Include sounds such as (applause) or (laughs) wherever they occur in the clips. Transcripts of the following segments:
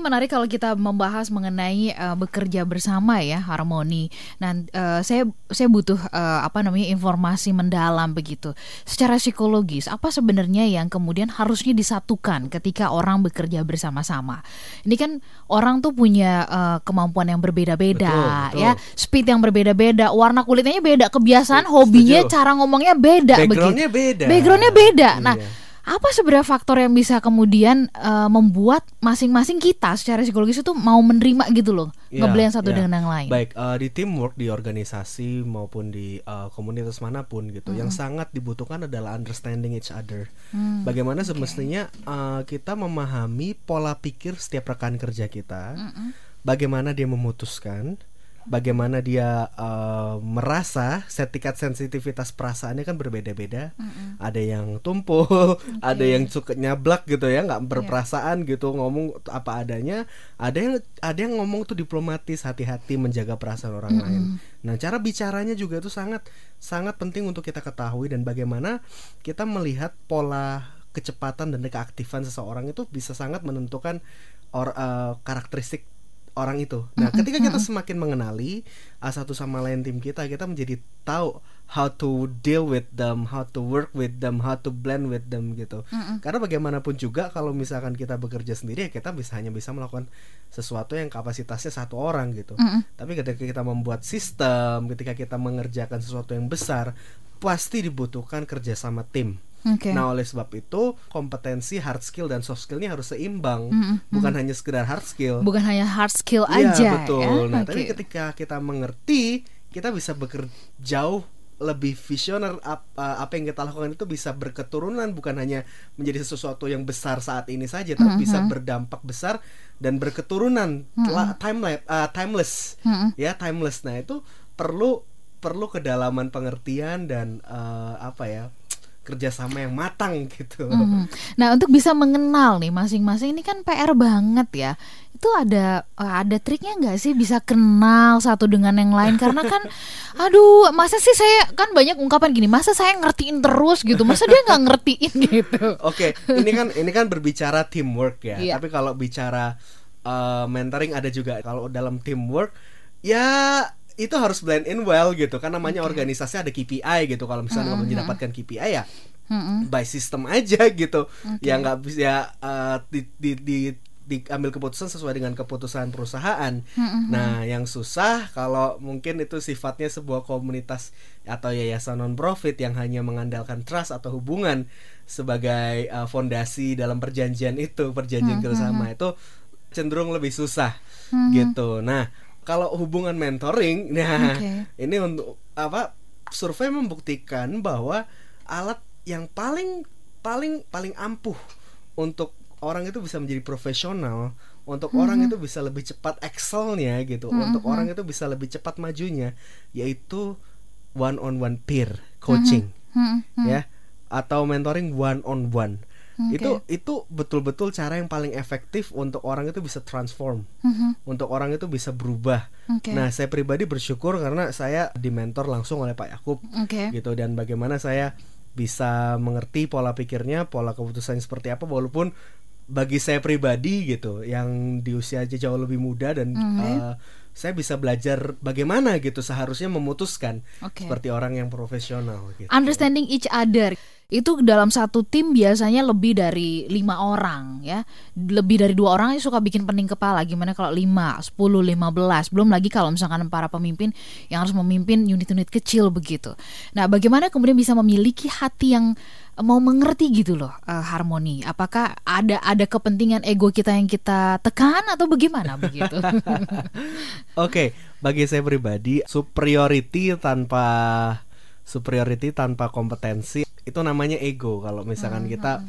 Ini menarik kalau kita membahas mengenai uh, bekerja bersama ya harmoni. Nah, uh, saya saya butuh uh, apa namanya informasi mendalam begitu. Secara psikologis, apa sebenarnya yang kemudian harusnya disatukan ketika orang bekerja bersama-sama? Ini kan orang tuh punya uh, kemampuan yang berbeda-beda ya, speed yang berbeda-beda, warna kulitnya beda, kebiasaan, hobinya, cara ngomongnya beda Backgroundnya beda. Backgroundnya beda. Nah, Iya. Apa sebenarnya faktor yang bisa kemudian uh, membuat masing-masing kita secara psikologis itu mau menerima gitu loh Iya, ngeblend satu iya. dengan yang lain Baik eh, di teamwork di organisasi maupun di eh, komunitas mana pun gitu, yang sangat dibutuhkan adalah understanding each other. Hmm, Bagaimana semestinya eh, kita memahami pola pikir setiap rekan kerja kita, bagaimana dia memutuskan, bagaimana dia eh, merasa setiap sensitivitas perasaannya kan berbeda-beda. Ada yang tumpul, ada yang suka nyablak gitu ya, nggak berperasaan gitu ngomong apa adanya. Ada yang ada yang ngomong tuh diplomatis, hati-hati menjaga perasaan orang lain. Nah, cara bicaranya juga itu sangat sangat penting untuk kita ketahui dan bagaimana kita melihat pola kecepatan dan keaktifan seseorang itu bisa sangat menentukan or, eh, karakteristik orang itu. Nah, ketika kita semakin mengenali uh, satu sama lain tim kita, kita menjadi tahu how to deal with them, how to work with them, how to blend with them gitu. Karena bagaimanapun juga kalau misalkan kita bekerja sendiri ya kita bisa hanya bisa melakukan sesuatu yang kapasitasnya satu orang gitu. Tapi ketika kita membuat sistem, ketika kita mengerjakan sesuatu yang besar, pasti dibutuhkan kerjasama tim. Oke. Nah oleh sebab itu kompetensi hard skill dan soft skillnya harus seimbang, bukan hanya sekedar hard skill. bukan hanya hard skill Iya aja betul. ya? Nah Oke. tapi ketika kita mengerti, kita bisa bekerja jauh lebih visioner ap- uh, apa yang kita lakukan itu bisa berketurunan bukan hanya menjadi sesuatu yang besar saat ini saja tapi bisa berdampak besar dan berketurunan. La- timeless uh, timeless. Ya timeless. Nah itu perlu perlu kedalaman pengertian dan uh, apa ya kerjasama yang matang gitu Mhm. Nah untuk bisa mengenal nih masing-masing ini kan PR banget ya. Itu ada eh, ada triknya nggak sih bisa kenal satu dengan yang lain karena kan, (laughs) aduh masa sih saya kan banyak ungkapan gini masa saya ngertiin terus gitu masa dia nggak ngertiin (laughs) gitu. Oke, ini kan ini kan berbicara teamwork ya. Iya. Tapi kalau bicara uh, mentoring ada juga kalau dalam teamwork ya itu harus blend in well gitu. Kan namanya organisasi ada KPI gitu. Kalau misalnya nggak mendapatkan KPI ya Mm-mm. by system aja gitu. Ya nggak bisa ya uh, di, di, di- diambil keputusan sesuai dengan keputusan perusahaan. Nah, yang susah kalau mungkin itu sifatnya sebuah komunitas atau yayasan non profit yang hanya mengandalkan trust atau hubungan sebagai uh, fondasi dalam perjanjian itu, perjanjian kerjasama itu cenderung lebih susah gitu. Nah, kalau hubungan mentoring, (laughs) nah Oke. ini untuk apa? Survei membuktikan bahwa alat yang paling paling paling ampuh untuk orang itu bisa menjadi profesional, untuk orang itu bisa lebih cepat excelnya gitu, untuk orang itu bisa lebih cepat majunya, yaitu one on one peer coaching, Hmm, hmm. ya, atau mentoring one on one. Oke. Itu itu betul-betul cara yang paling efektif untuk orang itu bisa transform, Mhm. untuk orang itu bisa berubah. Oke. Nah, saya pribadi bersyukur karena saya dimentor langsung oleh Pak Yakub Oke. gitu dan bagaimana saya bisa mengerti pola pikirnya, pola keputusannya seperti apa walaupun bagi saya pribadi gitu yang di usia aja jauh lebih muda dan Mhm. eh, saya bisa belajar bagaimana gitu seharusnya memutuskan Oke. seperti orang yang profesional gitu. Understanding each other itu dalam satu tim biasanya lebih dari lima orang ya. Lebih dari dua orang suka bikin pening kepala. Gimana kalau lima, sepuluh, lima belas. Belum lagi kalau misalkan para pemimpin yang harus memimpin unit-unit kecil begitu. Nah bagaimana kemudian bisa memiliki hati yang mau mengerti gitu loh eh, harmoni? Apakah ada ada kepentingan ego kita yang kita tekan atau bagaimana begitu? (laughs) Oke, bagi saya pribadi superiority tanpa superiority tanpa kompetensi itu namanya ego. Kalau misalkan kita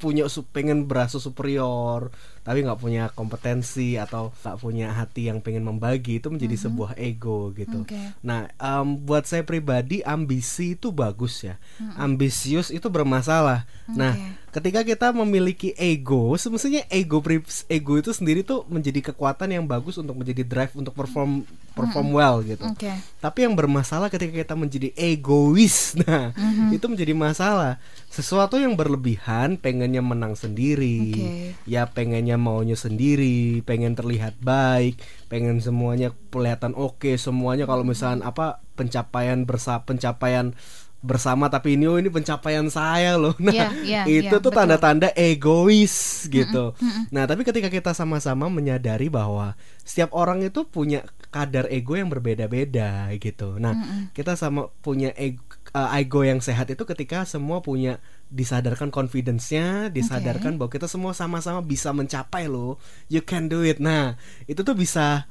punya su- pengen berasa superior, tapi nggak punya kompetensi atau nggak punya hati yang pengen membagi itu menjadi mm -hmm. sebuah ego gitu. Okay. Nah, um, buat saya pribadi ambisi itu bagus ya. Mm -hmm. Ambisius itu bermasalah. Okay. Nah, ketika kita memiliki ego, semestinya ego ego itu sendiri tuh menjadi kekuatan yang bagus untuk menjadi drive untuk perform perform mm -hmm. well gitu. Okay. Tapi yang bermasalah ketika kita menjadi egois, (laughs) nah mm -hmm. itu menjadi masalah. Sesuatu yang berlebihan, pengennya menang sendiri, okay. ya pengennya maunya sendiri, pengen terlihat baik, pengen semuanya kelihatan oke, okay, semuanya kalau misalnya apa pencapaian bersa pencapaian bersama tapi ini oh ini pencapaian saya loh. (laughs) Nah, yeah, yeah, itu yeah, tuh tanda-tanda egois gitu. Mm -mm, mm -mm. Nah, tapi ketika kita sama-sama menyadari bahwa setiap orang itu punya kadar ego yang berbeda-beda gitu. Nah, mm -mm. kita sama punya ego, uh, ego yang sehat itu ketika semua punya disadarkan confidence-nya, disadarkan okay. bahwa kita semua sama-sama bisa mencapai loh. You can do it. Nah, itu tuh bisa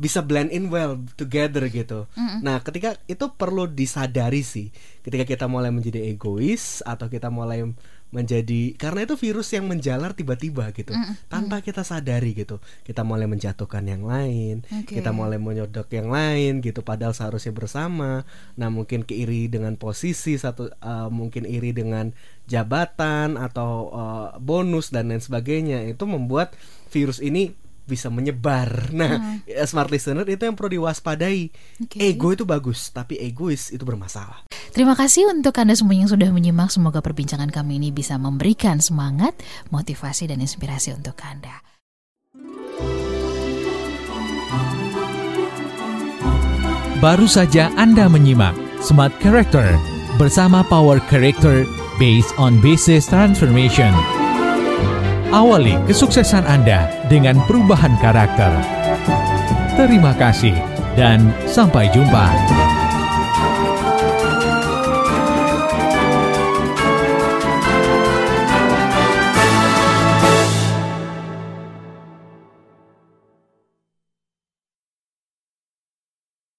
bisa blend in well together gitu. Mm-hmm. Nah, ketika itu perlu disadari sih, ketika kita mulai menjadi egois atau kita mulai menjadi karena itu virus yang menjalar tiba-tiba gitu, mm-hmm. tanpa kita sadari gitu. Kita mulai menjatuhkan yang lain, okay. kita mulai menyodok yang lain gitu padahal seharusnya bersama. Nah, mungkin keiri dengan posisi satu uh, mungkin iri dengan jabatan atau uh, bonus dan lain sebagainya itu membuat virus ini bisa menyebar. Nah, hmm. smart listener itu yang perlu diwaspadai. Okay. Ego itu bagus, tapi egois itu bermasalah. Terima kasih untuk Anda semua yang sudah menyimak. Semoga perbincangan kami ini bisa memberikan semangat, motivasi, dan inspirasi untuk Anda. Baru saja Anda menyimak Smart Character bersama Power Character based on Business Transformation. Awali kesuksesan Anda dengan perubahan karakter. Terima kasih dan sampai jumpa.